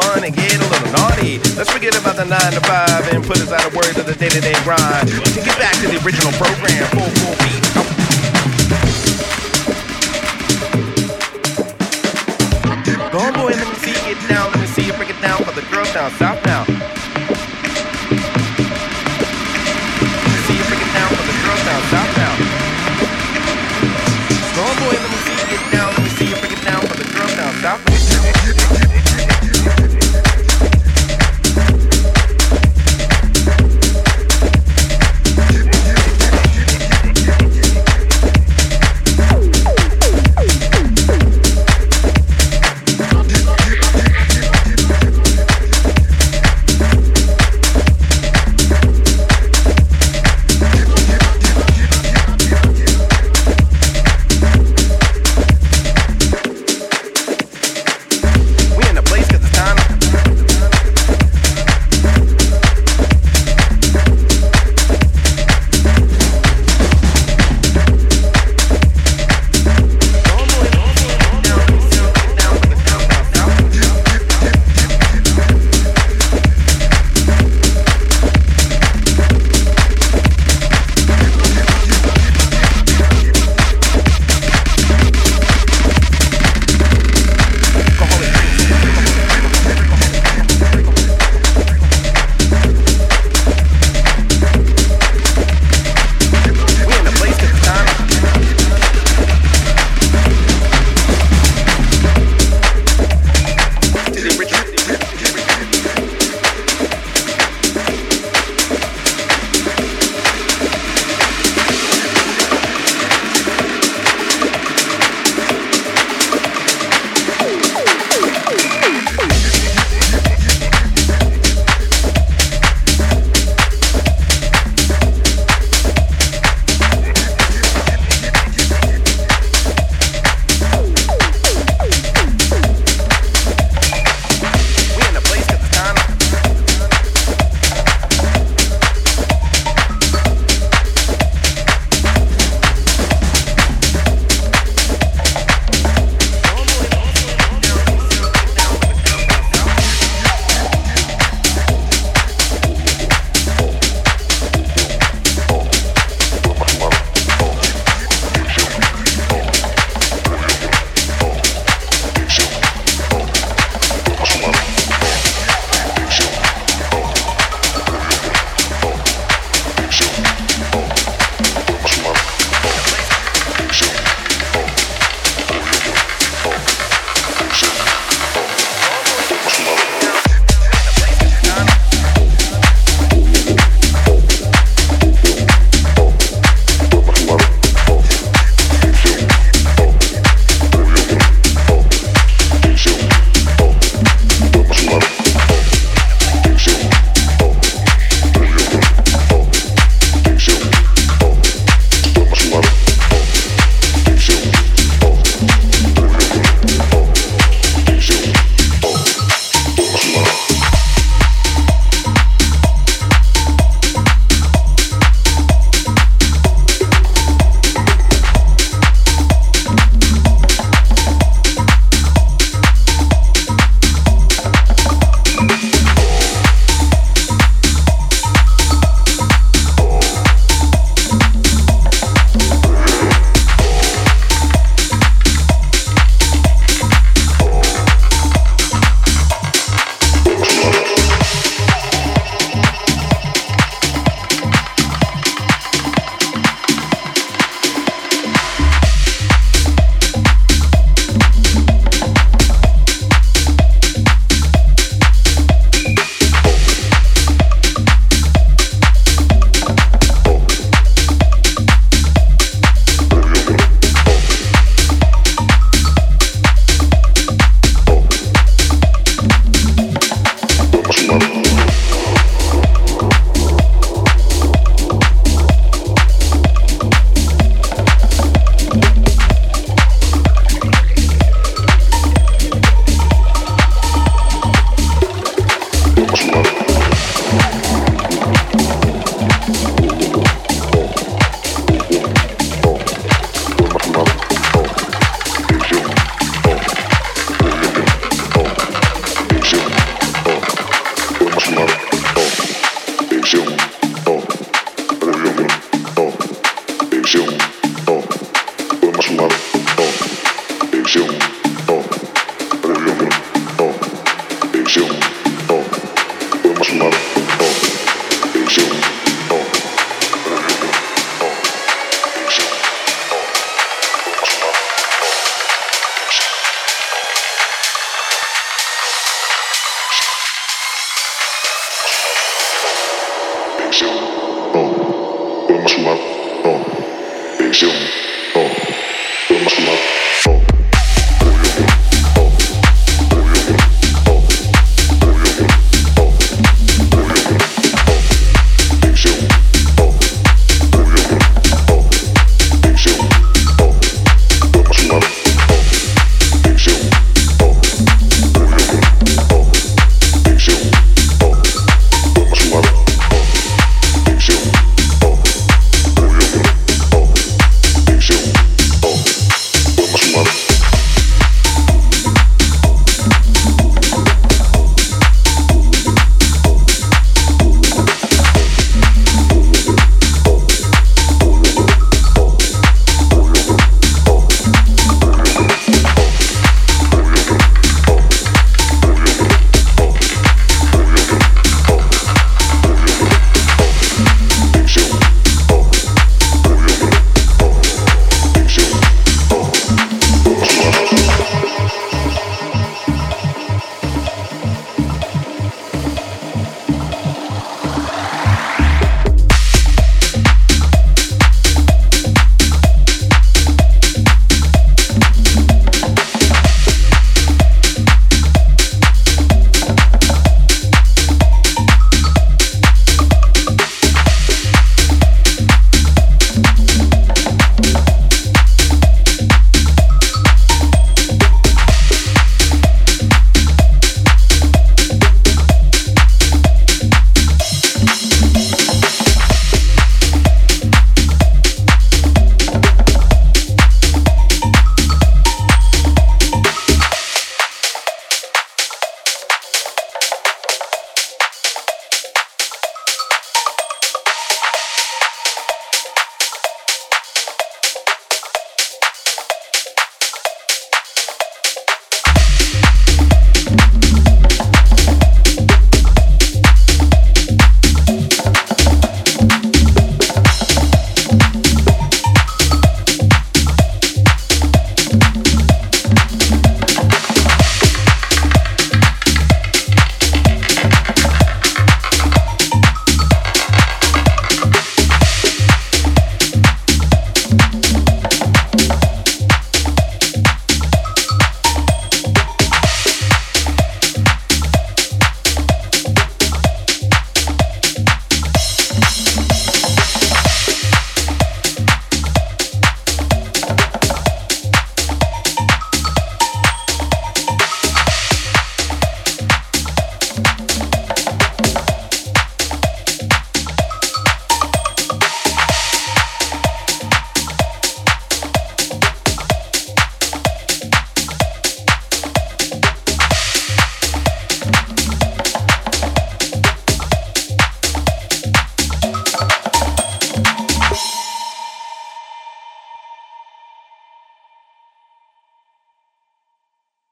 fun and get a little naughty. Let's forget about the nine to five and put us out of words of the day-to-day grind. To get back to the original program, full full beat. Go on, boy, let me see you get down. Let me see you break it down for the girls down south now.